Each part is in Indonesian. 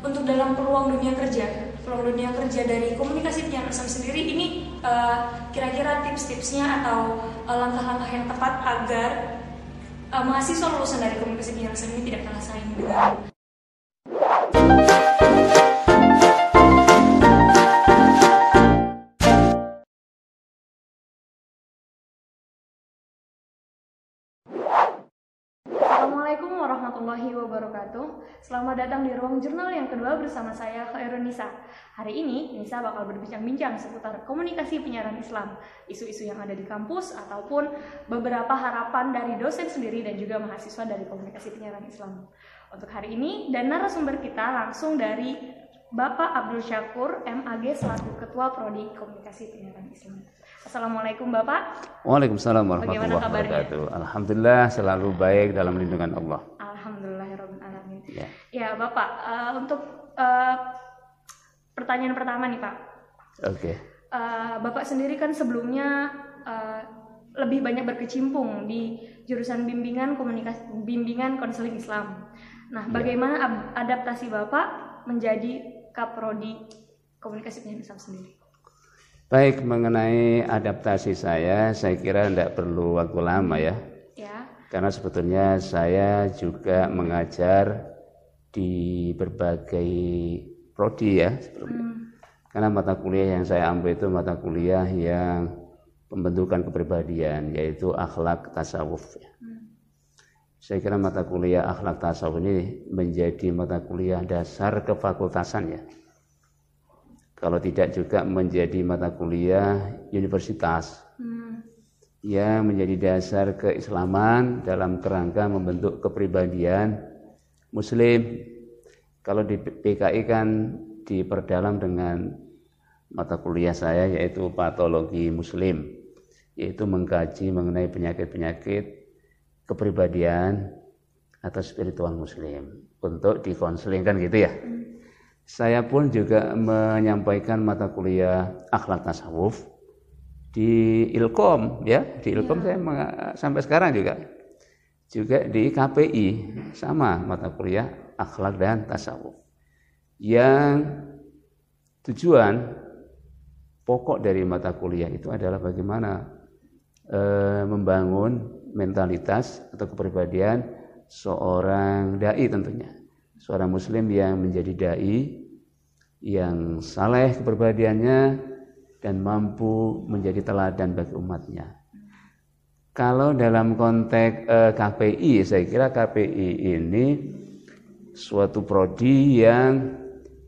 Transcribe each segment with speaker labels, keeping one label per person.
Speaker 1: untuk dalam peluang dunia kerja, peluang dunia kerja dari komunikasi Islam sendiri ini uh, kira-kira tips-tipsnya atau uh, langkah-langkah yang tepat agar uh, mahasiswa lulusan dari komunikasi Islam ini tidak kalah saing. dengan warahmatullahi wabarakatuh Selamat datang di ruang jurnal yang kedua bersama saya Khairun Nisa Hari ini Nisa bakal berbincang-bincang seputar komunikasi penyiaran Islam Isu-isu yang ada di kampus ataupun beberapa harapan dari dosen sendiri dan juga mahasiswa dari komunikasi penyiaran Islam Untuk hari ini dan narasumber kita langsung dari Bapak Abdul Syakur MAG selaku Ketua Prodi Komunikasi Penyiaran Islam Assalamualaikum Bapak.
Speaker 2: Waalaikumsalam warahmatullahi wabarakatuh. Alhamdulillah selalu baik dalam lindungan Allah.
Speaker 1: Ya. Bapak, uh, untuk uh, pertanyaan pertama nih Pak.
Speaker 2: Oke. Okay.
Speaker 1: Uh, Bapak sendiri kan sebelumnya uh, lebih banyak berkecimpung di jurusan bimbingan komunikasi bimbingan konseling Islam. Nah, ya. bagaimana adaptasi Bapak menjadi kaprodi komunikasi penyiaran Islam sendiri?
Speaker 2: Baik, mengenai adaptasi saya, saya kira tidak perlu waktu lama ya.
Speaker 1: Ya.
Speaker 2: Karena sebetulnya saya juga mengajar di berbagai prodi ya sebelumnya. Hmm. Karena mata kuliah yang saya ambil itu mata kuliah yang pembentukan kepribadian, yaitu akhlak tasawuf. Ya. Hmm. Saya kira mata kuliah akhlak tasawuf ini menjadi mata kuliah dasar kefakultasan ya kalau tidak juga menjadi mata kuliah universitas hmm. yang menjadi dasar keislaman dalam kerangka membentuk kepribadian muslim kalau di PKI kan diperdalam dengan mata kuliah saya yaitu patologi muslim yaitu mengkaji mengenai penyakit-penyakit kepribadian atau spiritual muslim untuk dikonseling kan gitu ya? Saya pun juga menyampaikan mata kuliah akhlak tasawuf di Ilkom ya. Di Ilkom ya. saya sampai sekarang juga juga di KPI sama mata kuliah akhlak dan tasawuf. Yang tujuan pokok dari mata kuliah itu adalah bagaimana e, membangun mentalitas atau kepribadian seorang dai tentunya. Seorang muslim yang menjadi dai yang saleh kepribadiannya dan mampu menjadi teladan bagi umatnya. Kalau dalam konteks eh, KPI, saya kira KPI ini suatu prodi yang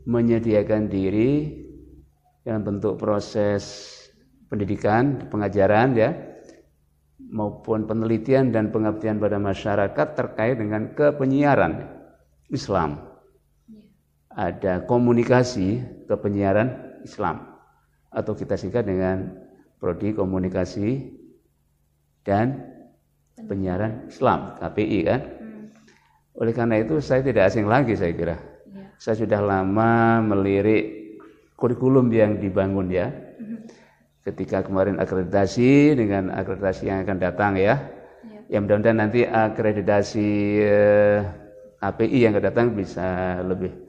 Speaker 2: menyediakan diri dalam bentuk proses pendidikan, pengajaran ya, maupun penelitian dan pengabdian pada masyarakat terkait dengan kepenyiaran Islam. Ada komunikasi ke penyiaran Islam atau kita singkat dengan prodi komunikasi dan penyiaran Islam KPI kan. Hmm. Oleh karena itu saya tidak asing lagi saya kira. Ya. Saya sudah lama melirik kurikulum yang dibangun ya. Hmm. Ketika kemarin akreditasi dengan akreditasi yang akan datang ya. Ya, ya mudah-mudahan nanti akreditasi eh, KPI yang akan datang bisa lebih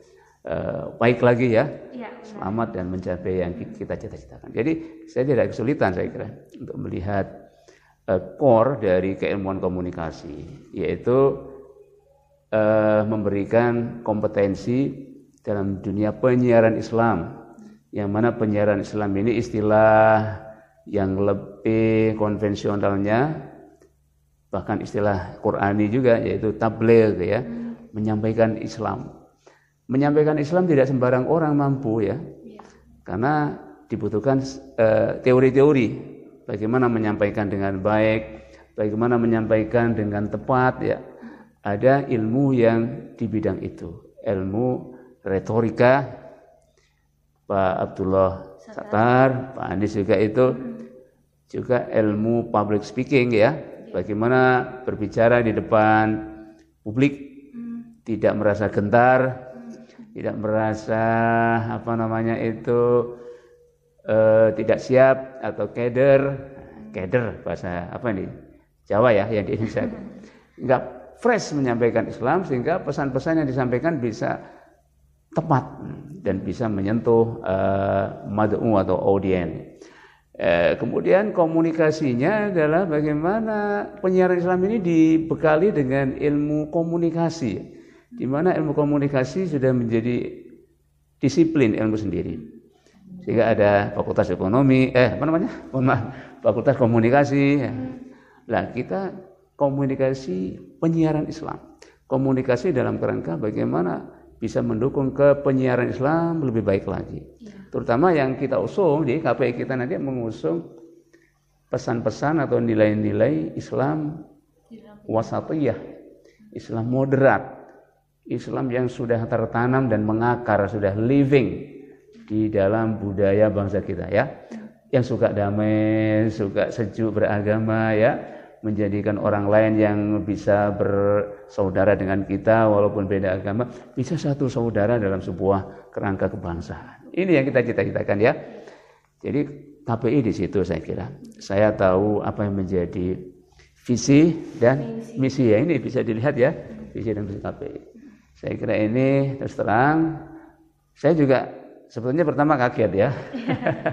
Speaker 2: uh, baik lagi ya, ya selamat dan mencapai yang kita cita-citakan. Jadi saya tidak kesulitan saya kira untuk melihat uh, core dari keilmuan komunikasi, yaitu uh, memberikan kompetensi dalam dunia penyiaran Islam, yang mana penyiaran Islam ini istilah yang lebih konvensionalnya bahkan istilah Qurani juga yaitu tabligh ya hmm. menyampaikan Islam menyampaikan Islam tidak sembarang orang mampu ya. Iya. Karena dibutuhkan eh, teori-teori bagaimana menyampaikan dengan baik, bagaimana menyampaikan dengan tepat ya. Ada ilmu yang di bidang itu, ilmu retorika Pak Abdullah Satar, Pak Andis juga itu juga ilmu public speaking ya. Bagaimana berbicara di depan publik tidak merasa gentar, tidak merasa apa namanya itu uh, tidak siap atau keder keder bahasa apa ini Jawa ya yang di Indonesia nggak fresh menyampaikan Islam sehingga pesan-pesan yang disampaikan bisa tepat dan bisa menyentuh uh, mad'u atau audien. Eh, kemudian komunikasinya adalah bagaimana penyiaran Islam ini dibekali dengan ilmu komunikasi, di mana ilmu komunikasi sudah menjadi disiplin ilmu sendiri. Sehingga ada fakultas ekonomi, eh apa namanya? Mohon maaf, fakultas komunikasi. Ya. Nah, kita komunikasi penyiaran Islam. Komunikasi dalam kerangka bagaimana bisa mendukung ke penyiaran Islam lebih baik lagi. Ya. Terutama yang kita usung di KPI kita nanti mengusung pesan-pesan atau nilai-nilai Islam wasatiyah, Islam moderat, Islam yang sudah tertanam dan mengakar, sudah living di dalam budaya bangsa kita ya. Yang suka damai, suka sejuk beragama ya, menjadikan orang lain yang bisa bersaudara dengan kita walaupun beda agama, bisa satu saudara dalam sebuah kerangka kebangsaan. Ini yang kita cita-citakan ya. Jadi KPI di situ saya kira. Saya tahu apa yang menjadi visi dan misi ya ini bisa dilihat ya visi dan misi KPI. Saya kira ini terus terang. Saya juga sebetulnya pertama kaget ya.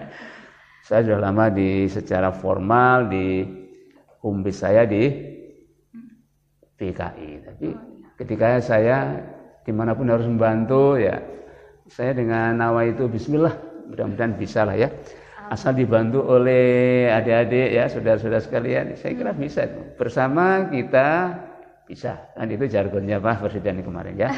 Speaker 2: saya sudah lama di secara formal di umbis saya di PKI. Tapi ketika saya di mana pun harus membantu ya saya dengan nawa itu bismillah mudah-mudahan bisa lah ya. Asal dibantu oleh adik-adik ya saudara-saudara sekalian saya kira bisa bersama kita bisa. Kan itu jargonnya Pak Presiden kemarin ya.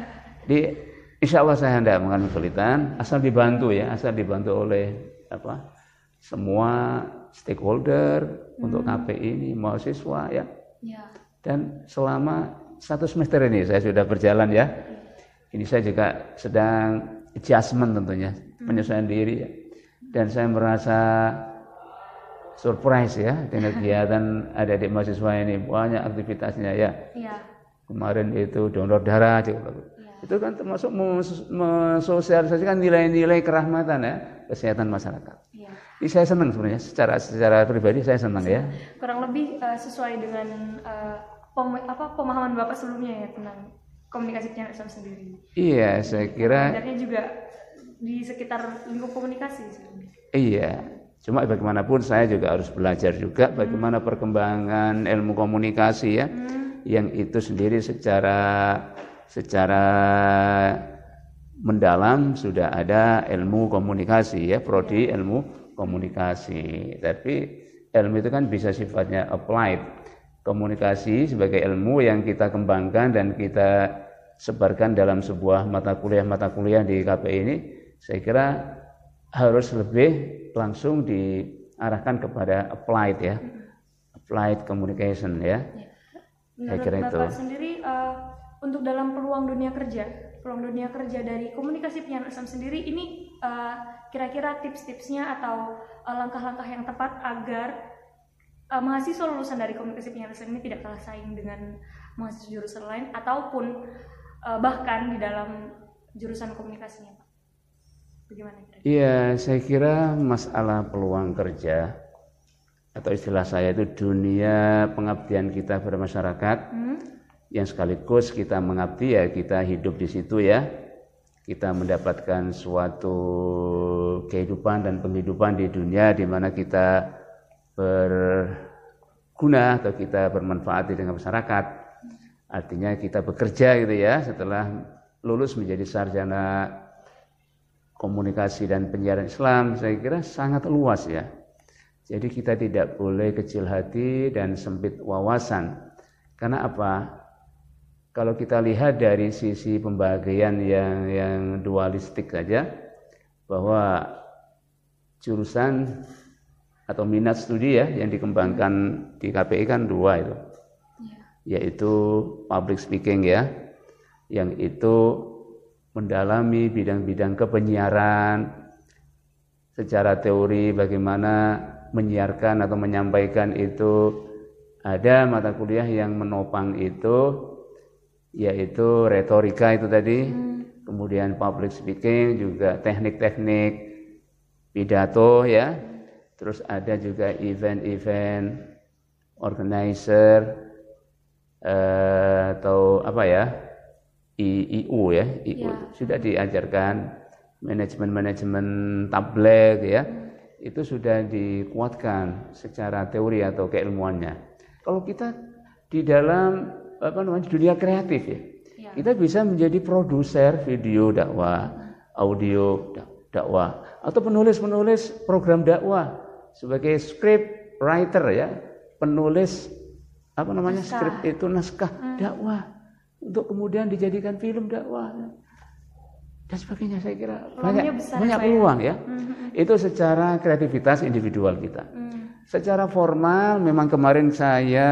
Speaker 2: Di Insya Allah saya tidak mengandung kesulitan asal dibantu ya asal dibantu oleh apa semua stakeholder hmm. untuk KPI ini mahasiswa ya. ya dan selama satu semester ini saya sudah berjalan ya ini saya juga sedang adjustment tentunya, hmm. penyesuaian diri ya. Dan saya merasa surprise ya dengan kegiatan adik-adik mahasiswa ini banyak aktivitasnya ya. ya. Kemarin itu donor darah juga. Itu kan termasuk mensosialisasikan nilai-nilai kerahmatan ya, kesehatan masyarakat. Ya. Ini saya senang sebenarnya secara secara pribadi saya senang ya.
Speaker 1: Kurang lebih uh, sesuai dengan uh, pem, apa pemahaman Bapak sebelumnya ya tentang komunikasi penyakit Islam sendiri.
Speaker 2: Iya, saya kira.
Speaker 1: Sebenarnya juga di sekitar lingkup komunikasi.
Speaker 2: Iya, cuma bagaimanapun saya juga harus belajar juga hmm. bagaimana perkembangan ilmu komunikasi ya, hmm. yang itu sendiri secara secara mendalam sudah ada ilmu komunikasi ya, prodi iya. ilmu komunikasi. Tapi ilmu itu kan bisa sifatnya applied. Komunikasi sebagai ilmu yang kita kembangkan dan kita sebarkan dalam sebuah mata kuliah-mata kuliah di KPI ini saya kira harus lebih langsung diarahkan kepada applied ya. Applied communication ya,
Speaker 1: Menurut saya kira Bapak itu sendiri uh, untuk dalam peluang dunia kerja peluang dunia kerja dari komunikasi penyiaran Islam sendiri ini uh, kira-kira tips-tipsnya atau uh, langkah-langkah yang tepat agar uh, mahasiswa lulusan dari komunikasi penyiaran ini tidak kalah saing dengan mahasiswa jurusan lain ataupun uh, bahkan di dalam jurusan komunikasinya Pak.
Speaker 2: Bagaimana Iya, saya kira masalah peluang kerja atau istilah saya itu dunia pengabdian kita pada masyarakat hmm? Yang sekaligus kita mengabdi ya kita hidup di situ ya kita mendapatkan suatu kehidupan dan penghidupan di dunia di mana kita berguna atau kita bermanfaat dengan masyarakat. Artinya kita bekerja gitu ya setelah lulus menjadi sarjana komunikasi dan penyiaran Islam saya kira sangat luas ya. Jadi kita tidak boleh kecil hati dan sempit wawasan. Karena apa? Kalau kita lihat dari sisi pembagian yang yang dualistik saja bahwa jurusan atau minat studi ya yang dikembangkan di KPI kan dua itu ya. yaitu public speaking ya yang itu mendalami bidang-bidang kepenyiaran secara teori bagaimana menyiarkan atau menyampaikan itu ada mata kuliah yang menopang itu yaitu retorika itu tadi hmm. kemudian public speaking juga teknik-teknik pidato ya terus ada juga event-event organizer uh, atau apa ya IU ya, IU
Speaker 1: Ya.
Speaker 2: sudah diajarkan manajemen-manajemen tablet ya. Itu sudah dikuatkan secara teori atau keilmuannya. Kalau kita di dalam apa namanya dunia kreatif ya,
Speaker 1: Ya.
Speaker 2: kita bisa menjadi produser video dakwah, audio dak- dakwah, atau penulis-penulis program dakwah sebagai script writer ya, penulis apa namanya
Speaker 1: Naskah.
Speaker 2: script itu naskah dakwah untuk kemudian dijadikan film dakwah dan sebagainya saya kira
Speaker 1: Peluangnya
Speaker 2: banyak
Speaker 1: besar,
Speaker 2: banyak
Speaker 1: Pak, ya?
Speaker 2: peluang ya.
Speaker 1: Mhm.
Speaker 2: Itu secara kreativitas individual kita.
Speaker 1: Hmm.
Speaker 2: Secara formal memang kemarin saya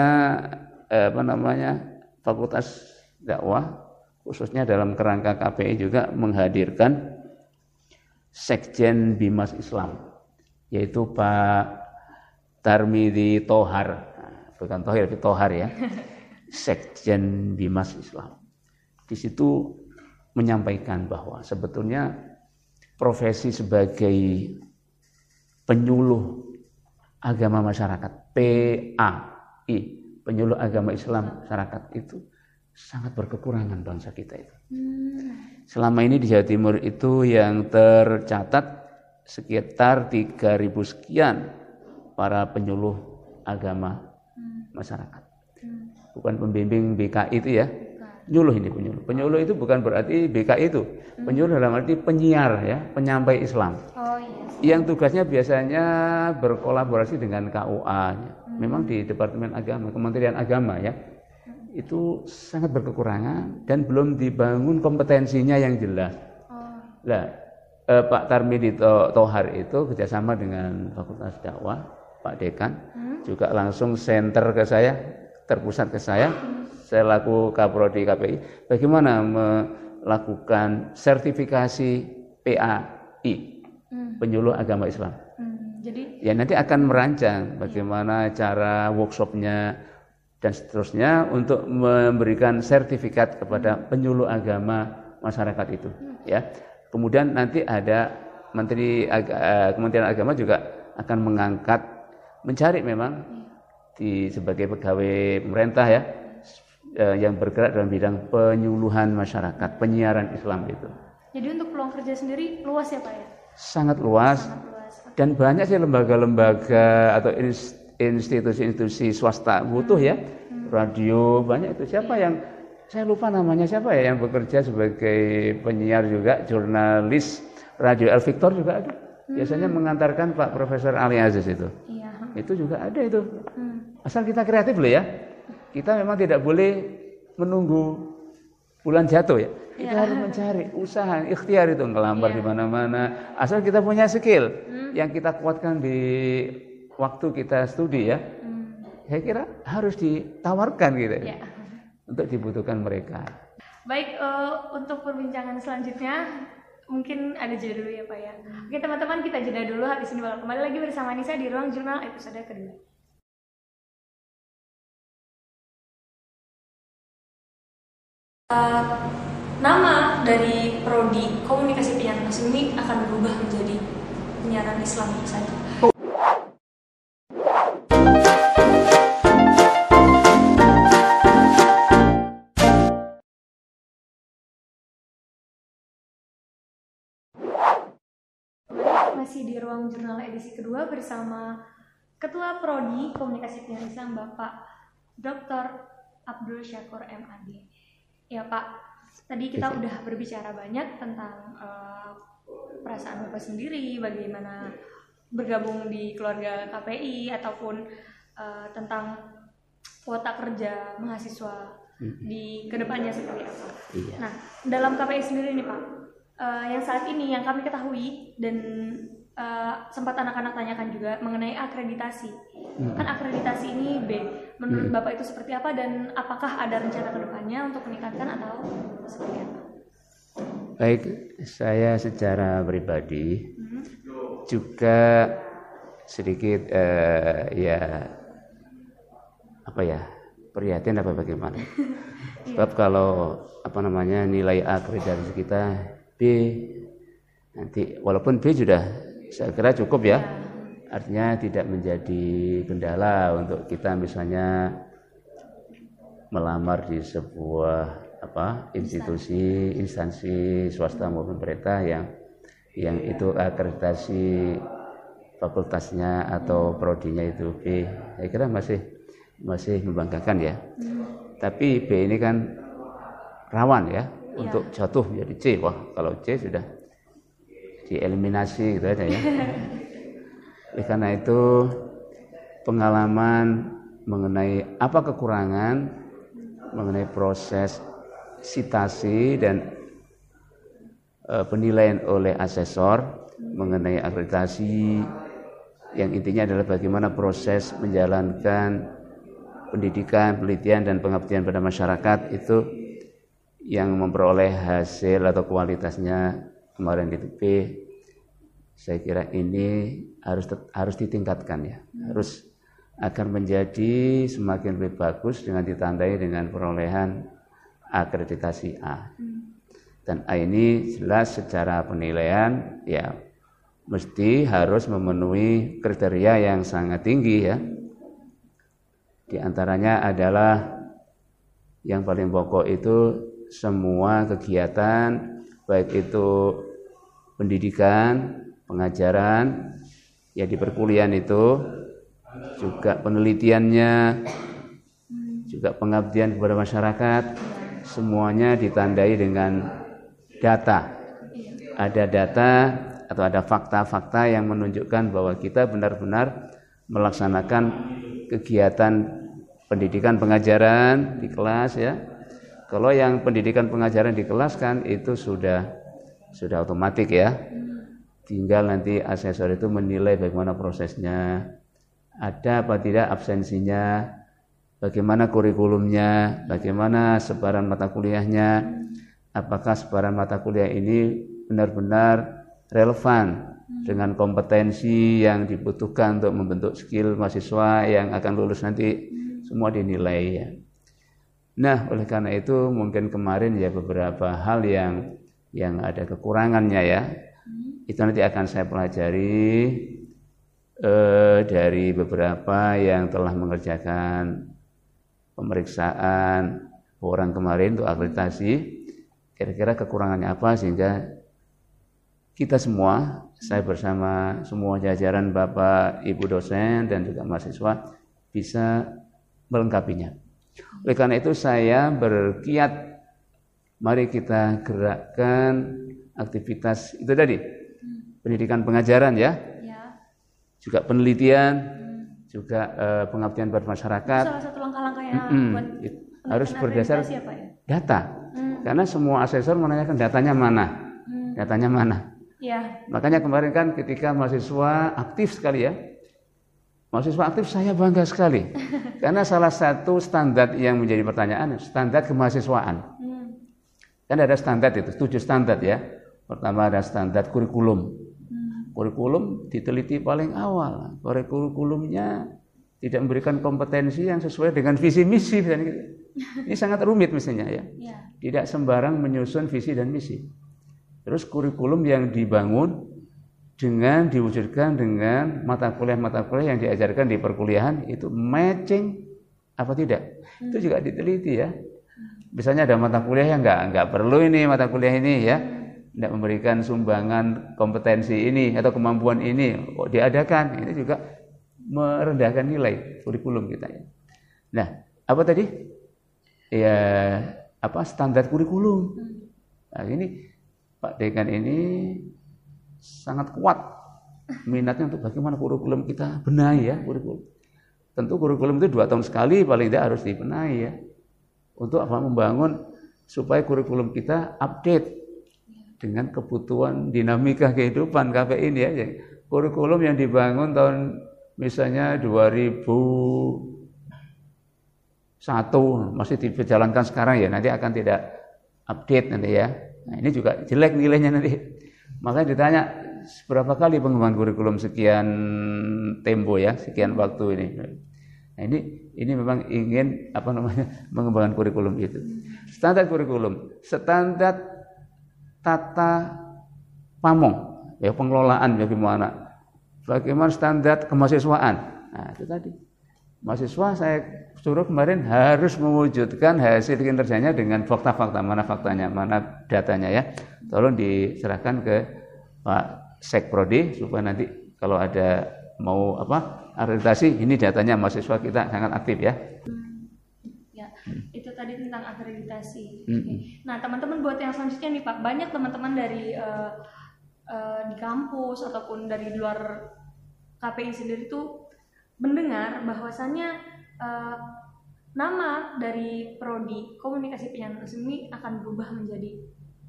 Speaker 2: eh, apa namanya Fakultas Dakwah khususnya dalam kerangka KPI juga menghadirkan Sekjen Bimas Islam yaitu Pak Tarmidi Tohar. Nah, bukan Tohir tapi Tohar ya. Sekjen Bimas Islam. Di situ menyampaikan bahwa sebetulnya profesi sebagai penyuluh agama masyarakat PAI penyuluh agama Islam masyarakat itu sangat berkekurangan bangsa kita itu.
Speaker 1: Hmm.
Speaker 2: Selama ini di Jawa Timur itu yang tercatat sekitar 3000 sekian para penyuluh agama masyarakat.
Speaker 1: Hmm.
Speaker 2: Bukan pembimbing BKI itu ya. Penyuluh ini penyuluh. Penyuluh itu bukan berarti BKI itu. Penyuluh dalam arti penyiar ya, penyampai Islam
Speaker 1: Oh iya.
Speaker 2: yang tugasnya biasanya berkolaborasi dengan KUA. Memang di Departemen Agama, Kementerian Agama ya, itu sangat berkekurangan dan belum dibangun kompetensinya yang jelas.
Speaker 1: Oh.
Speaker 2: Nah, eh, Pak Tarmidi To- Tohar itu kerjasama dengan Fakultas Dakwah, Pak Dekan, juga langsung center ke saya, terpusat ke saya, saya laku Kaprodi KPI, bagaimana melakukan sertifikasi PAI,
Speaker 1: Hmm.
Speaker 2: penyuluh agama Islam.
Speaker 1: Hmm. Jadi
Speaker 2: Ya nanti akan merancang bagaimana cara workshopnya dan seterusnya untuk memberikan sertifikat kepada penyuluh agama masyarakat itu. Ya, kemudian nanti ada Menteri Aga- eh, Kementerian Agama juga akan mengangkat mencari memang di sebagai pegawai pemerintah ya eh, yang bergerak dalam bidang penyuluhan masyarakat, penyiaran Islam itu
Speaker 1: jadi untuk peluang kerja sendiri luas ya Pak ya?
Speaker 2: sangat luas
Speaker 1: Sangat luas.
Speaker 2: Dan banyak sih lembaga-lembaga atau ins- institusi-institusi swasta butuh ya. Radio banyak itu. Siapa yang saya lupa namanya siapa ya yang bekerja sebagai penyiar juga jurnalis radio El Victor juga ada. Biasanya mengantarkan Pak Profesor Ali Aziz itu.
Speaker 1: Iya.
Speaker 2: itu juga ada itu.
Speaker 1: Hmm.
Speaker 2: asal kita kreatif loh ya. Kita memang tidak boleh menunggu bulan jatuh ya kita
Speaker 1: Ya.
Speaker 2: harus mencari usaha ikhtiar itu ngelamar di mana-mana asal kita punya skill yang kita kuatkan di waktu kita studi ya
Speaker 1: Hmm.
Speaker 2: saya kira harus ditawarkan gitu ya,
Speaker 1: Ya.
Speaker 2: untuk dibutuhkan mereka
Speaker 1: Baik, eh, untuk perbincangan selanjutnya mungkin ada jeda dulu ya Pak ya. Oke teman-teman kita jeda dulu habis ini bakal kembali lagi bersama Nisa di ruang jurnal episode kedua. Eh, nama dari prodi komunikasi penyiaran Islam ini akan berubah menjadi penyiaran Islam saja. masih di ruang jurnal edisi kedua bersama Ketua Prodi Komunikasi Penyiaran Islam Bapak Dr. Abdul Syakur MAD. Ya Pak, tadi kita udah berbicara banyak tentang eh, perasaan Bapak sendiri, bagaimana bergabung di keluarga KPI ataupun eh, tentang kuota kerja mahasiswa di ke depannya seperti apa.
Speaker 2: iya
Speaker 1: Nah, dalam KPI sendiri nih Pak, eh, yang saat ini yang kami ketahui dan eh, sempat anak-anak tanyakan juga mengenai akreditasi. Kan akreditasi ini B. Menurut Bapak itu seperti apa dan apakah ada rencana ke depannya untuk meningkatkan atau seperti apa?
Speaker 2: Baik, saya secara pribadi
Speaker 1: Hmm.
Speaker 2: juga sedikit eh, ya apa ya prihatin apa bagaimana? Sebab kalau apa namanya nilai akreditasi kita B nanti walaupun B sudah saya kira cukup ya, artinya tidak menjadi kendala untuk kita misalnya melamar di sebuah apa institusi instansi swasta maupun pemerintah yang yang itu akreditasi fakultasnya atau prodinya itu B. Saya kira masih masih membanggakan ya. Hmm. tapi B ini kan rawan ya, ya untuk jatuh menjadi C. Wah kalau C sudah dieliminasi gitu aja ya oleh karena itu pengalaman mengenai apa kekurangan mengenai proses sitasi dan e, penilaian oleh asesor mengenai akreditasi yang intinya adalah bagaimana proses menjalankan pendidikan, penelitian dan pengabdian pada masyarakat itu yang memperoleh hasil atau kualitasnya kemarin itu B saya kira ini harus harus ditingkatkan ya. Harus akan menjadi semakin lebih bagus dengan ditandai dengan perolehan akreditasi A. Dan A ini jelas secara penilaian ya mesti harus memenuhi kriteria yang sangat tinggi ya. Di antaranya adalah yang paling pokok itu semua kegiatan baik itu pendidikan pengajaran ya di perkuliahan itu juga penelitiannya juga pengabdian kepada masyarakat semuanya ditandai dengan data. Ada data atau ada fakta-fakta yang menunjukkan bahwa kita benar-benar melaksanakan kegiatan pendidikan pengajaran di kelas ya. Kalau yang pendidikan pengajaran di kelas kan itu sudah sudah otomatis ya tinggal nanti asesor itu menilai bagaimana prosesnya. Ada apa tidak absensinya. Bagaimana kurikulumnya. Bagaimana sebaran mata kuliahnya. Apakah sebaran mata kuliah ini benar-benar relevan dengan kompetensi yang dibutuhkan untuk membentuk skill mahasiswa yang akan lulus nanti. Semua dinilai ya. Nah, oleh karena itu mungkin kemarin ya beberapa hal yang yang ada kekurangannya ya itu nanti akan saya pelajari eh, dari beberapa yang telah mengerjakan pemeriksaan orang kemarin untuk akreditasi kira-kira kekurangannya apa sehingga kita semua saya bersama semua jajaran Bapak Ibu dosen dan juga mahasiswa bisa melengkapinya. Oleh karena itu saya berkiat mari kita gerakkan aktivitas itu tadi pendidikan pengajaran ya, ya. juga penelitian, hmm. juga uh, pengabdian buat masyarakat.
Speaker 1: Salah satu langkah-langkahnya hmm. buat
Speaker 2: harus berdasar ya? data, hmm. karena semua asesor menanyakan datanya mana, hmm. datanya mana. Ya. Makanya kemarin kan ketika mahasiswa aktif sekali ya, mahasiswa aktif saya bangga sekali, karena salah satu standar yang menjadi pertanyaan standar kemahasiswaan. Hmm. Kan ada standar itu, tujuh standar ya. Pertama ada standar kurikulum kurikulum diteliti paling awal. Kurikulumnya tidak memberikan kompetensi yang sesuai dengan visi misi dan gitu. Ini sangat rumit mestinya ya. ya. Tidak sembarang menyusun visi dan misi. Terus kurikulum yang dibangun dengan diwujudkan dengan mata kuliah-mata kuliah yang diajarkan di perkuliahan itu matching apa tidak? Hmm. Itu juga diteliti ya. Misalnya ada mata kuliah yang enggak enggak perlu ini mata kuliah ini ya tidak memberikan sumbangan kompetensi ini atau kemampuan ini kok diadakan ini juga merendahkan nilai kurikulum kita ya. Nah, apa tadi? Ya apa standar kurikulum. Nah, ini Pak Dekan ini sangat kuat minatnya untuk bagaimana kurikulum kita benahi ya kurikulum. Tentu kurikulum itu dua tahun sekali paling tidak harus dibenahi ya. Untuk apa membangun supaya kurikulum kita update dengan kebutuhan dinamika kehidupan KPI ini ya. Kurikulum yang dibangun tahun misalnya 2001 masih dijalankan sekarang ya nanti akan tidak update nanti ya. Nah, ini juga jelek nilainya nanti. Makanya ditanya berapa kali pengembangan kurikulum sekian tempo ya, sekian waktu ini. Nah, ini ini memang ingin apa namanya mengembangkan kurikulum itu. Standar kurikulum, standar tata pamong, ya pengelolaan bagaimana, bagaimana standar kemahasiswaan. Nah, itu tadi. mahasiswa saya suruh kemarin harus mewujudkan hasil kinerjanya dengan fakta-fakta mana faktanya mana datanya ya tolong diserahkan ke Pak Sekprodi supaya nanti kalau ada mau apa akreditasi ini datanya mahasiswa kita sangat aktif ya
Speaker 1: ya itu tadi tentang akreditasi hmm. okay. nah teman-teman buat yang selanjutnya nih Pak banyak teman-teman dari uh, uh, di kampus ataupun dari luar KPI sendiri tuh mendengar bahwasannya uh, nama dari prodi komunikasi penyiaran resmi akan berubah menjadi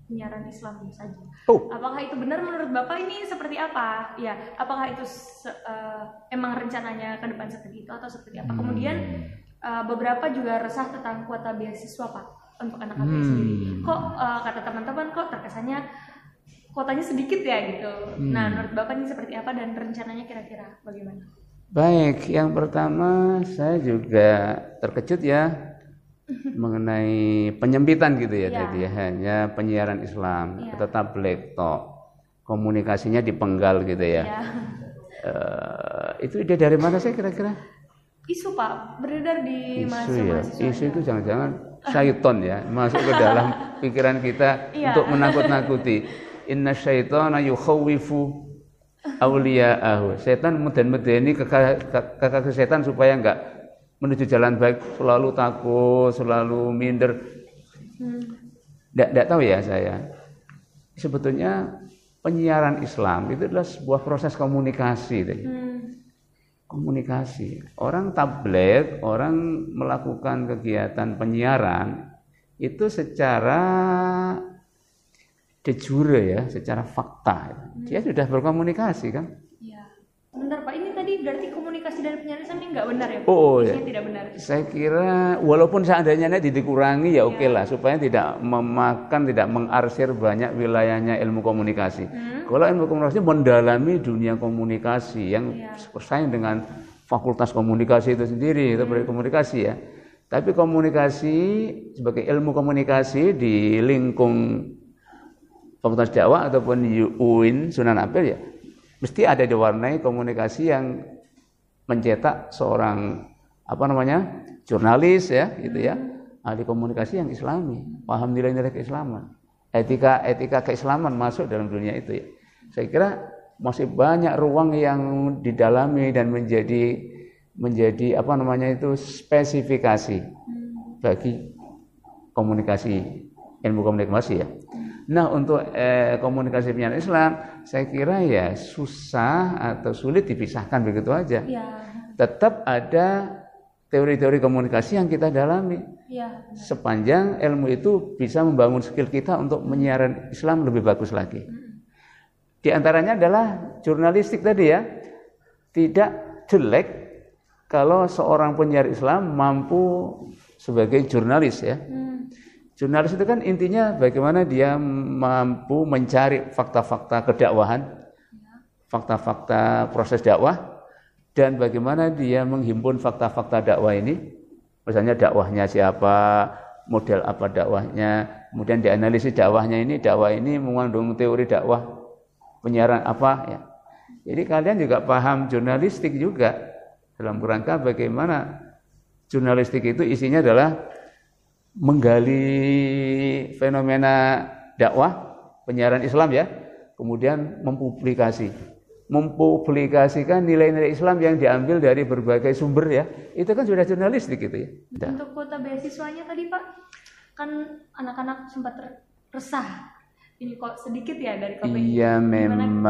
Speaker 1: penyiaran Islam saja. Oh. Apakah itu benar menurut Bapak ini seperti apa? Ya, apakah itu uh, emang rencananya ke depan seperti itu atau seperti apa? Hmm. Kemudian uh, beberapa juga resah tentang kuota beasiswa Pak untuk anak anak hmm. sendiri. Kok uh, kata teman-teman kok terkesannya kuotanya sedikit ya gitu. Hmm. Nah, menurut Bapak ini seperti apa dan rencananya kira-kira bagaimana?
Speaker 2: Baik, yang pertama saya juga terkejut ya mengenai penyempitan gitu ya, ya. tadi ya hanya penyiaran Islam ya. atau tablet tok komunikasinya dipenggal gitu ya. ya. Uh, itu ide dari mana sih kira-kira?
Speaker 1: Isu pak beredar di isu
Speaker 2: ya. Isu itu jangan-jangan syaiton ya masuk ke dalam pikiran kita ya. untuk menakut-nakuti. Inna syaitana yukhawifu auliya'ahu. Setan meden-medeni kakak setan supaya enggak menuju jalan baik selalu takut, selalu minder. Tidak hmm. tahu ya saya. Sebetulnya penyiaran Islam itu adalah sebuah proses komunikasi. Hmm. Komunikasi. Orang tablet, orang melakukan kegiatan penyiaran itu secara de jure ya, secara fakta. Dia sudah berkomunikasi kan?
Speaker 1: Iya. Benar Pak, ini tadi berarti dari penyiaran ini nggak benar ya? Pak?
Speaker 2: Oh ya. tidak benar. Saya kira walaupun seandainya nanti dikurangi ya oke okay ya. lah supaya tidak memakan, tidak mengarsir banyak wilayahnya ilmu komunikasi. Hmm. Kalau ilmu komunikasi mendalami dunia komunikasi yang ya. bersaing dengan fakultas komunikasi itu sendiri, hmm. itu komunikasi ya. Tapi komunikasi sebagai ilmu komunikasi di lingkung fakultas dakwah ataupun UIN Sunan Ampel ya mesti ada diwarnai komunikasi yang mencetak seorang apa namanya jurnalis ya gitu ya ahli komunikasi yang islami paham nilai-nilai keislaman. Etika etika keislaman masuk dalam dunia itu ya. Saya kira masih banyak ruang yang didalami dan menjadi menjadi apa namanya itu spesifikasi bagi komunikasi ilmu komunikasi ya Nah untuk eh, komunikasi penyiaran Islam, saya kira ya susah atau sulit dipisahkan begitu aja. Ya. Tetap ada teori-teori komunikasi yang kita dalami. Ya. Sepanjang ilmu itu bisa membangun skill kita untuk menyiaran Islam lebih bagus lagi. Di antaranya adalah jurnalistik tadi ya, tidak jelek kalau seorang penyiar Islam mampu sebagai jurnalis ya. Hmm Jurnalis itu kan intinya bagaimana dia mampu mencari fakta-fakta kedakwahan, fakta-fakta proses dakwah, dan bagaimana dia menghimpun fakta-fakta dakwah ini. Misalnya dakwahnya siapa, model apa dakwahnya, kemudian dianalisis dakwahnya ini, dakwah ini mengandung teori dakwah penyiaran apa ya. Jadi kalian juga paham jurnalistik juga dalam kerangka bagaimana jurnalistik itu isinya adalah menggali fenomena dakwah penyiaran Islam ya, kemudian mempublikasi mempublikasikan nilai-nilai Islam yang diambil dari berbagai sumber ya. Itu kan sudah jurnalistik gitu ya.
Speaker 1: Nah. Untuk kuota beasiswanya tadi Pak, kan anak-anak sempat resah. Ini kok sedikit ya dari KPI.
Speaker 2: Iya memang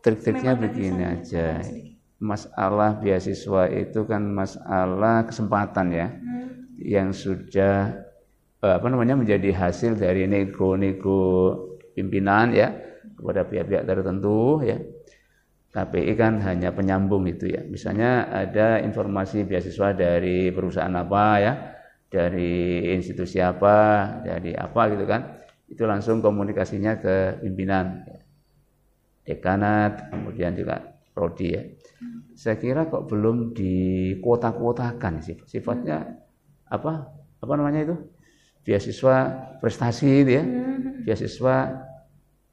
Speaker 2: trik-triknya begini aja. Masalah beasiswa itu kan masalah kesempatan ya. Hmm yang sudah eh, apa namanya menjadi hasil dari nego-nego pimpinan ya kepada pihak-pihak tertentu ya. KPI kan hanya penyambung itu ya. Misalnya ada informasi beasiswa dari perusahaan apa ya, dari institusi apa, dari apa gitu kan. Itu langsung komunikasinya ke pimpinan. Ya. Dekanat, kemudian juga prodi ya. Saya kira kok belum dikuota-kuotakan sih. Sifatnya apa apa namanya itu? Beasiswa prestasi itu ya. Mm-hmm. Beasiswa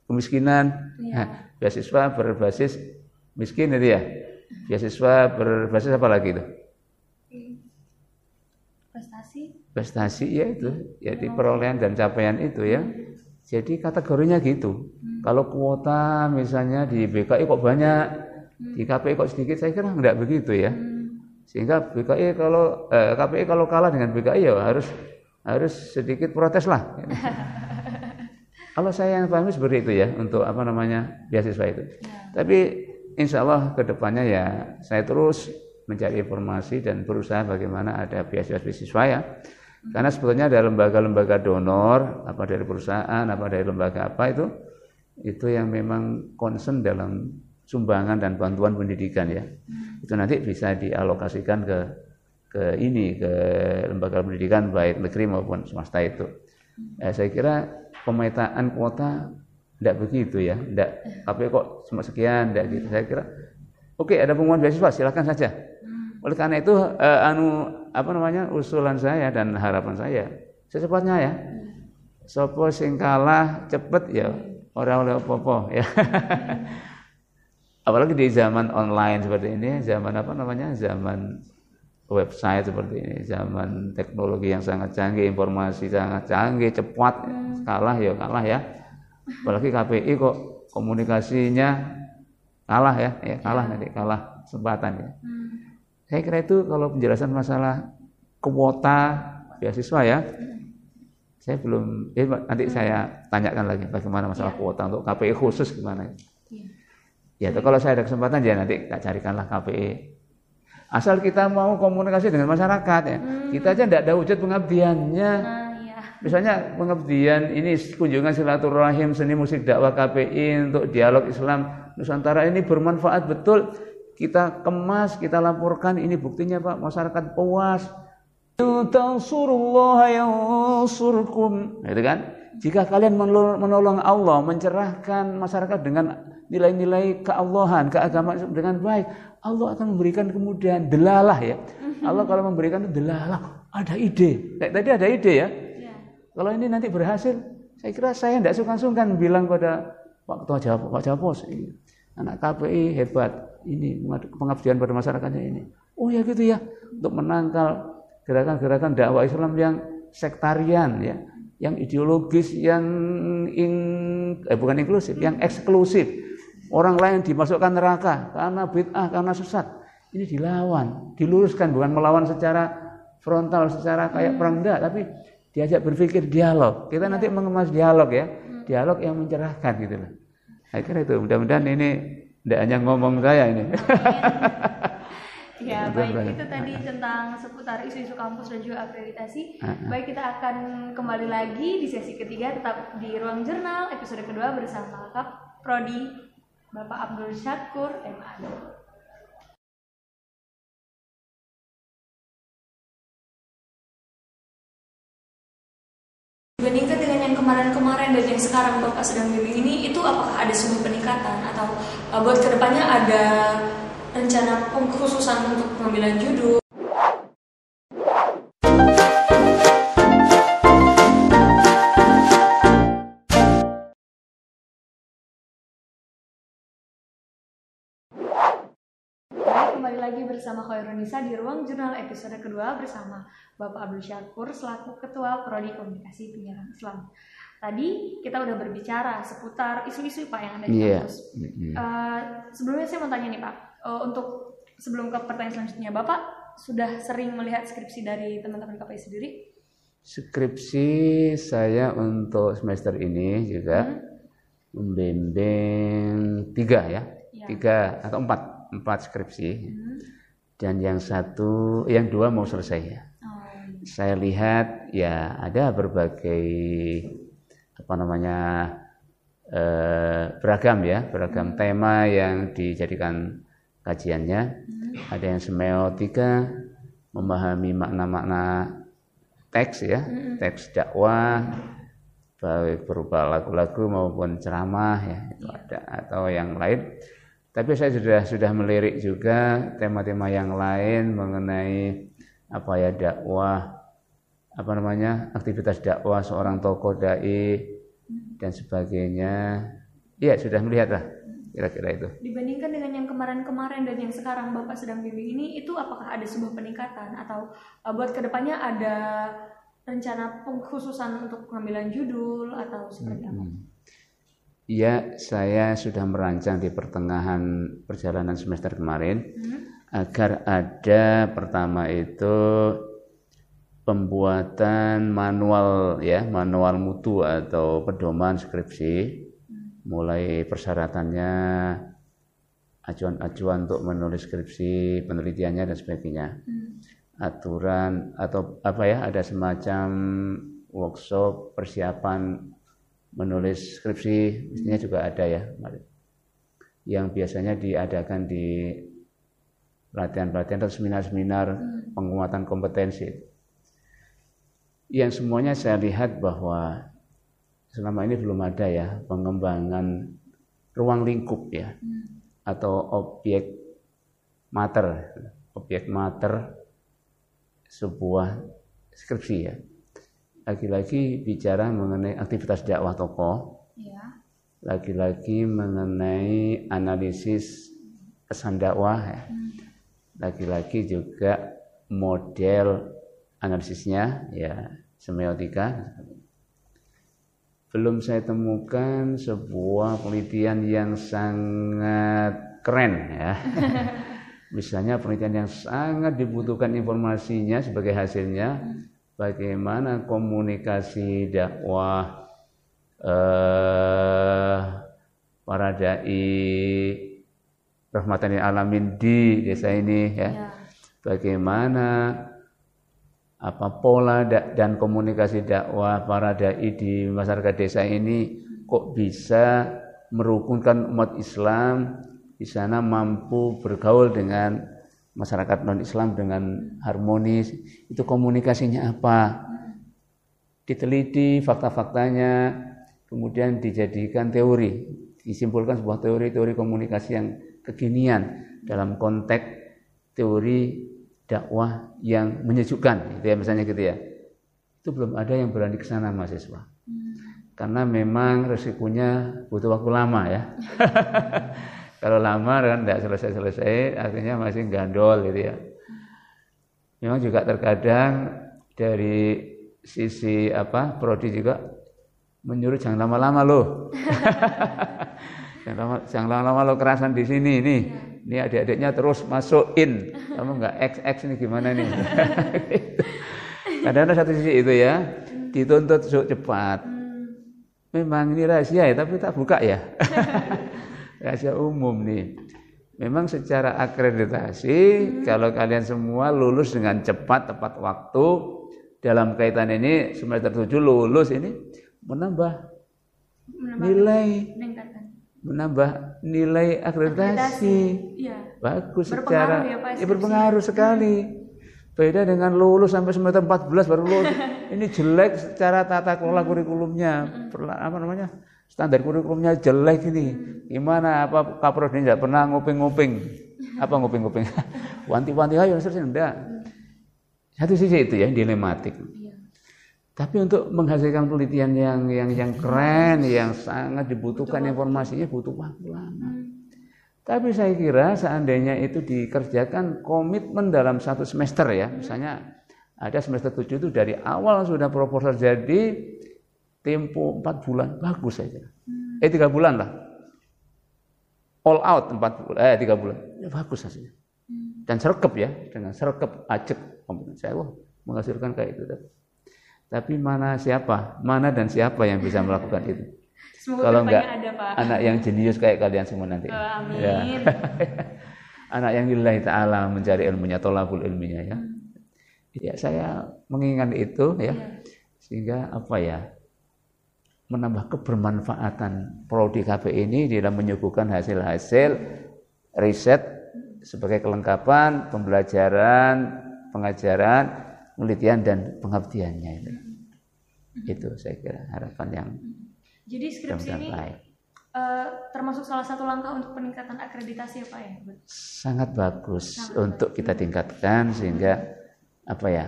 Speaker 2: kemiskinan. Ya. beasiswa berbasis miskin itu ya. Beasiswa berbasis apa lagi itu? Prestasi. Prestasi ya itu. Jadi ya, oh. perolehan dan capaian itu ya. Mm-hmm. Jadi kategorinya gitu. Mm. Kalau kuota misalnya di BKI kok banyak di mm. KPI kok sedikit saya kira enggak begitu ya. Hmm. Sehingga BKI kalau eh, KPI kalau kalah dengan BKI ya harus harus sedikit protes lah. kalau saya yang pahami seperti itu ya untuk apa namanya beasiswa itu. Tapi insya Allah ke depannya ya saya terus mencari informasi dan berusaha bagaimana ada beasiswa-beasiswa ya. Karena sebetulnya ada lembaga-lembaga donor, apa dari perusahaan, apa dari lembaga apa itu, itu yang memang concern dalam sumbangan dan bantuan pendidikan ya. Itu nanti bisa dialokasikan ke ke ini ke lembaga pendidikan baik negeri maupun swasta itu. Eh, saya kira pemetaan kuota tidak begitu ya, tidak tapi kok cuma sekian, tidak gitu. Saya kira oke okay, ada pengumuman beasiswa silakan saja. Oleh karena itu eh, anu apa namanya usulan saya dan harapan saya secepatnya ya. Sopo sing kalah cepet ya orang oleh popo ya. Apalagi di zaman online seperti ini, zaman apa namanya? Zaman website seperti ini, zaman teknologi yang sangat canggih, informasi sangat canggih, cepat, kalah ya kalah ya. Apalagi KPI kok komunikasinya kalah ya, ya kalah nanti kalah kesempatan ya. Saya kira itu kalau penjelasan masalah kuota beasiswa ya, saya belum, eh, nanti saya tanyakan lagi bagaimana masalah ya. kuota untuk KPI khusus gimana. Ya, itu kalau saya ada kesempatan ya nanti tak carikanlah KPI. Asal kita mau komunikasi dengan masyarakat ya, hmm. kita aja tidak ada wujud pengabdiannya. Nah, iya. Misalnya pengabdian ini kunjungan silaturahim seni musik dakwah KPI untuk dialog Islam Nusantara ini bermanfaat betul kita kemas, kita laporkan ini buktinya Pak, masyarakat puas. Tansurullah yansurkum. Gitu kan? Jika kalian menolong Allah, mencerahkan masyarakat dengan nilai-nilai keallahan, keagamaan dengan baik, Allah akan memberikan kemudahan. Delalah ya. Allah kalau memberikan itu delalah, ada ide. Kayak tadi ada ide ya. Iya. Kalau ini nanti berhasil, saya kira saya tidak sungkan-sungkan bilang pada Pak Ketua Jawa, Pak Japos, anak KPI hebat ini pengabdian pada masyarakatnya ini. Oh ya gitu ya, untuk menangkal gerakan-gerakan dakwah Islam yang sektarian ya, yang ideologis, yang in, eh, bukan inklusif, yang eksklusif. Orang lain dimasukkan neraka karena bid'ah, karena sesat. Ini dilawan, diluruskan bukan melawan secara frontal, secara kayak hmm. perang enggak, tapi diajak berpikir dialog. Kita nanti mengemas dialog ya, hmm. dialog yang mencerahkan gitu loh. Akhirnya itu mudah-mudahan ini tidak hanya ngomong saya ini.
Speaker 1: ya, baik itu tadi tentang seputar isu-isu kampus dan juga akreditasi. Baik kita akan kembali lagi di sesi ketiga tetap di ruang jurnal episode kedua bersama Kak Prodi Bapak Abdul Syakur MA. Dibandingkan dengan yang kemarin-kemarin dan yang sekarang Bapak sedang milih ini, itu apakah ada sebuah peningkatan atau uh, buat ke depannya ada rencana pengkhususan untuk pengambilan judul? Lagi bersama Khairunisa di ruang jurnal episode kedua bersama Bapak Abdul Syakur selaku Ketua Prodi Komunikasi Penyiaran Islam. Tadi kita udah berbicara seputar isu-isu Pak yang ada di yeah. kampus. Uh, sebelumnya saya mau tanya nih Pak, uh, untuk sebelum ke pertanyaan selanjutnya, Bapak sudah sering melihat skripsi dari teman-teman KPI sendiri?
Speaker 2: Skripsi saya untuk semester ini juga hmm. membimbing tiga ya, ya, tiga atau empat empat skripsi hmm. dan yang satu yang dua mau selesai ya. Oh. Saya lihat ya ada berbagai apa namanya eh, beragam ya beragam hmm. tema yang dijadikan kajiannya. Hmm. Ada yang semiotika memahami makna-makna teks ya hmm. teks dakwah baik berupa lagu-lagu maupun ceramah ya itu iya. ada atau yang lain tapi saya sudah sudah melirik juga tema-tema yang lain mengenai apa ya dakwah apa namanya aktivitas dakwah seorang tokoh dai dan sebagainya. Iya sudah melihat lah kira-kira itu.
Speaker 1: Dibandingkan dengan yang kemarin-kemarin dan yang sekarang Bapak sedang pilih ini, itu apakah ada sebuah peningkatan atau uh, buat ke depannya ada rencana pengkhususan untuk pengambilan judul atau seperti apa?
Speaker 2: Ya, saya sudah merancang di pertengahan perjalanan semester kemarin hmm. agar ada pertama itu pembuatan manual ya, manual mutu atau pedoman skripsi, hmm. mulai persyaratannya, acuan-acuan untuk menulis skripsi, penelitiannya dan sebagainya. Hmm. Aturan atau apa ya, ada semacam workshop persiapan menulis skripsi mestinya juga ada ya yang biasanya diadakan di pelatihan-pelatihan atau seminar-seminar hmm. penguatan kompetensi yang semuanya saya lihat bahwa selama ini belum ada ya pengembangan ruang lingkup ya hmm. atau objek mater objek mater sebuah skripsi ya lagi-lagi bicara mengenai aktivitas dakwah tokoh, ya. lagi-lagi mengenai analisis pesan dakwah, ya. Hmm. lagi-lagi juga model analisisnya, ya semiotika. Belum saya temukan sebuah penelitian yang sangat keren ya. Misalnya penelitian yang sangat dibutuhkan informasinya sebagai hasilnya hmm bagaimana komunikasi dakwah eh, para dai rahmatan alamin di desa ini ya. ya. Bagaimana apa pola dan komunikasi dakwah para dai di masyarakat desa ini kok bisa merukunkan umat Islam di sana mampu bergaul dengan masyarakat non Islam dengan harmonis. Itu komunikasinya apa? Diteliti fakta-faktanya kemudian dijadikan teori. Disimpulkan sebuah teori-teori komunikasi yang kekinian dalam konteks teori dakwah yang menyejukkan itu ya misalnya gitu ya. Itu belum ada yang berani ke sana mahasiswa. Karena memang resikonya butuh waktu lama ya Kalau lama kan tidak selesai-selesai, akhirnya masih gandol gitu ya. Memang juga terkadang dari sisi apa prodi juga menyuruh jangan lama-lama loh. jangan lama jangan lama-lama lo kerasan di sini nih. Ini adik-adiknya terus masuk in. Kamu nggak XX ini gimana nih? Kadang-kadang satu sisi itu ya dituntut cepat. Memang ini rahasia ya, tapi tak buka ya rahasia umum nih. Memang secara akreditasi hmm. kalau kalian semua lulus dengan cepat tepat waktu dalam kaitan ini semester 7 lulus ini menambah, menambah nilai meningkatkan. menambah nilai akreditasi. akreditasi. Ya. Bagus berpengaruh secara ya, Pak, ya berpengaruh sekali. Beda dengan lulus sampai semester 14 baru lulus. ini jelek secara tata kelola kurikulumnya. apa namanya? Standar kurikulumnya jelek ini. Gimana apa kapro ini tidak pernah nguping-nguping. Apa nguping-nguping? Wanti-wanti ayo selesai enggak. Satu sisi itu ya dilematik. Iya. Tapi untuk menghasilkan penelitian yang yang yang keren, yang sangat dibutuhkan informasinya butuh waktu lama. Hmm. Tapi saya kira seandainya itu dikerjakan komitmen dalam satu semester ya, misalnya ada semester 7 itu dari awal sudah proposal jadi tempo empat bulan bagus saya kira. Hmm. Eh tiga bulan lah. All out empat bulan, eh tiga bulan, ya, bagus hasilnya. Dan serkep ya, dengan serkep acek saya wah menghasilkan kayak itu. Tapi mana siapa, mana dan siapa yang bisa melakukan itu? Semoga Kalau enggak ada, Pak. anak yang jenius kayak kalian semua nanti. Oh, amin. Ya. anak yang lillahi ta'ala mencari ilmunya, tolabul ilminya ya. Hmm. Ya saya mengingat itu ya. ya. Sehingga apa ya? Menambah kebermanfaatan prodi KP ini dalam menyuguhkan hasil-hasil riset sebagai kelengkapan pembelajaran, pengajaran, penelitian dan pengabdiannya itu. Itu saya kira harapan yang
Speaker 1: Jadi skripsi ini uh, termasuk salah satu langkah untuk peningkatan akreditasi apa ya?
Speaker 2: Sangat bagus Sangat untuk bagus. kita tingkatkan sehingga apa ya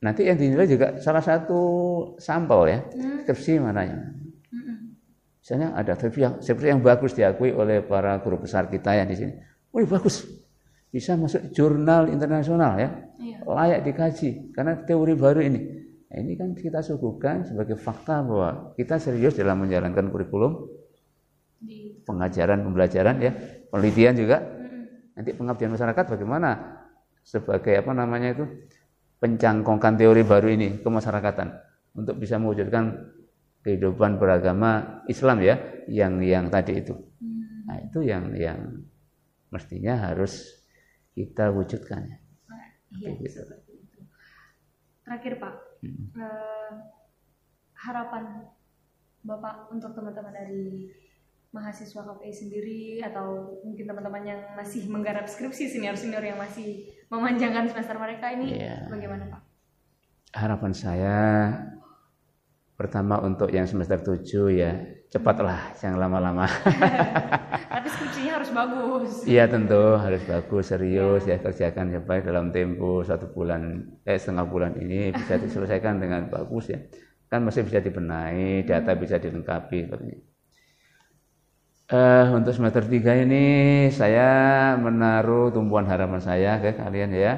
Speaker 2: Nanti yang dinilai juga salah satu sampel ya, hmm. skripsi mananya. Misalnya ada skripsi yang, skripsi yang bagus diakui oleh para guru besar kita yang di sini. Wih bagus, bisa masuk jurnal internasional ya, iya. layak dikaji karena teori baru ini. Nah, ini kan kita suguhkan sebagai fakta bahwa kita serius dalam menjalankan kurikulum pengajaran, pembelajaran ya, penelitian juga. Nanti pengabdian masyarakat bagaimana sebagai apa namanya itu pencangkongkan teori baru ini ke masyarakatan untuk bisa mewujudkan kehidupan beragama Islam ya yang yang tadi itu. Nah, itu yang yang mestinya harus kita wujudkan ya.
Speaker 1: Iya, gitu. Terakhir Pak, hmm. eh, harapan Bapak untuk teman-teman dari mahasiswa KPI sendiri atau mungkin teman-teman yang masih menggarap skripsi senior-senior yang masih memanjangkan semester mereka ini yeah. bagaimana Pak?
Speaker 2: Harapan saya pertama untuk yang semester 7 ya cepatlah jangan lama-lama
Speaker 1: tapi skripsinya harus bagus
Speaker 2: iya tentu harus bagus serius ya. ya kerjakan ya baik dalam tempo satu bulan eh setengah bulan ini bisa diselesaikan dengan bagus ya kan masih bisa dibenahi data bisa dilengkapi Uh, untuk semester 3 ini saya menaruh tumpuan harapan saya ke kalian ya.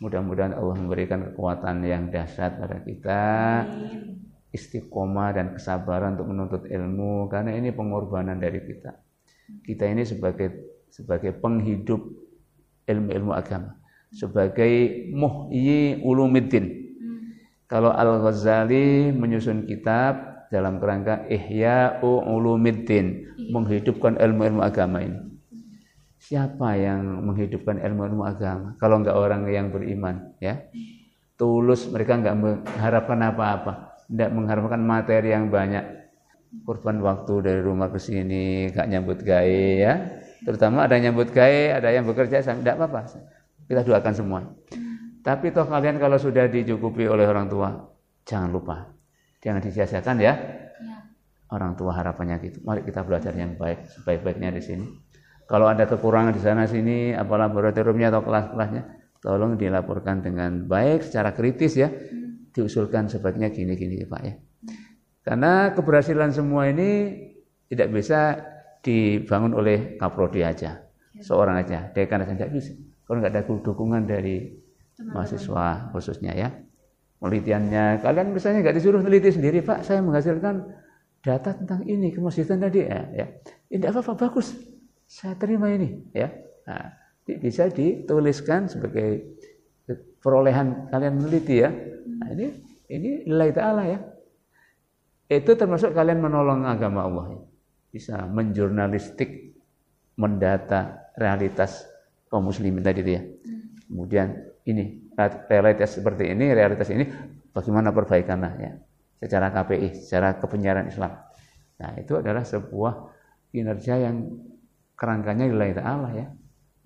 Speaker 2: Mudah-mudahan Allah memberikan kekuatan yang dahsyat pada kita. Istiqomah dan kesabaran untuk menuntut ilmu karena ini pengorbanan dari kita. Kita ini sebagai sebagai penghidup ilmu-ilmu agama, sebagai muhyi ulumiddin. Kalau Al-Ghazali menyusun kitab dalam kerangka Ihya Ulumiddin, menghidupkan ilmu-ilmu agama ini. Siapa yang menghidupkan ilmu-ilmu agama? Kalau enggak orang yang beriman, ya. Tulus mereka enggak mengharapkan apa-apa. Tidak mengharapkan materi yang banyak. Korban waktu dari rumah ke sini gak nyambut gawe ya. Terutama ada nyambut gawe ada yang bekerja tidak apa-apa. Kita doakan semua. Tapi toh kalian kalau sudah dicukupi oleh orang tua jangan lupa jangan disiasakan ya, ya. orang tua harapannya gitu mari kita belajar yang baik sebaik-baiknya di sini kalau ada kekurangan di sana sini apalah laboratoriumnya atau kelas-kelasnya tolong dilaporkan dengan baik secara kritis ya diusulkan sebaiknya gini-gini Pak ya. Karena keberhasilan semua ini tidak bisa dibangun oleh kaprodi aja, ya. seorang aja, dekan aja tidak bisa. Kalau nggak ada dukungan dari mahasiswa khususnya ya, penelitiannya, kalian misalnya nggak disuruh teliti sendiri, Pak, saya menghasilkan data tentang ini kemasjidan tadi ya, ya. Ini apa-apa bagus, saya terima ini ya. Nah, bisa dituliskan sebagai perolehan kalian meneliti ya Nah, ini ini nilai taala ya. Itu termasuk kalian menolong agama Allah ya. Bisa menjurnalistik, mendata realitas kaum muslimin tadi itu ya. Kemudian ini realitas seperti ini, realitas ini bagaimana perbaikannya ya secara KPI, secara kepenyiaran Islam. Nah, itu adalah sebuah kinerja yang kerangkanya nilai ta'ala ya.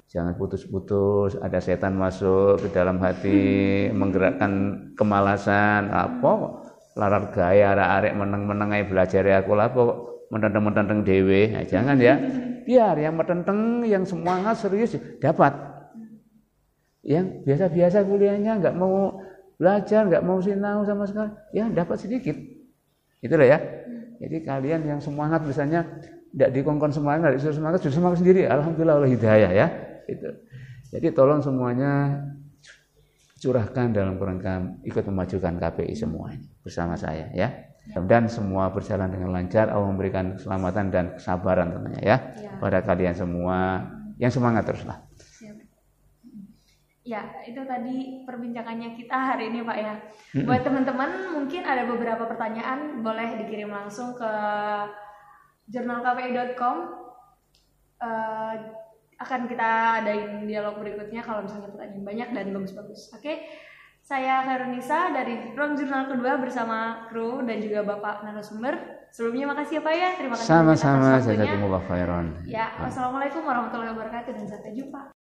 Speaker 2: Jangan putus-putus, ada setan masuk ke dalam hati, menggerakkan kemalasan, apa larar gaya arek meneng-meneng belajar ya aku apa mententeng-mententeng dewe. Nah, jangan ya. Biar yang mententeng, yang semangat serius dapat. Yang biasa-biasa kuliahnya nggak mau belajar, nggak mau sinau sama sekali, ya dapat sedikit. Itulah ya. Jadi kalian yang semangat misalnya tidak dikongkon semangat, tidak disuruh semangat, justru semangat sendiri. Alhamdulillah Allah hidayah ya itu. Jadi tolong semuanya curahkan dalam kerangka ikut memajukan KPI semua ini bersama saya ya. Dan semua berjalan dengan lancar, Allah memberikan keselamatan dan kesabaran tentunya ya, ya. pada kalian semua yang semangat teruslah.
Speaker 1: Ya, itu tadi perbincangannya kita hari ini Pak ya. Buat teman-teman mungkin ada beberapa pertanyaan boleh dikirim langsung ke jurnalkpi.com. Uh, akan kita adain dialog berikutnya kalau misalnya pertanyaan banyak dan bagus-bagus. Oke. Okay? Saya Khairunisa dari Ruang Jurnal kedua bersama kru dan juga Bapak narasumber. Sebelumnya makasih ya Pak ya. Terima kasih.
Speaker 2: Sama-sama. Jazakumullah khairan.
Speaker 1: Ya, wassalamualaikum warahmatullahi wabarakatuh dan sampai jumpa.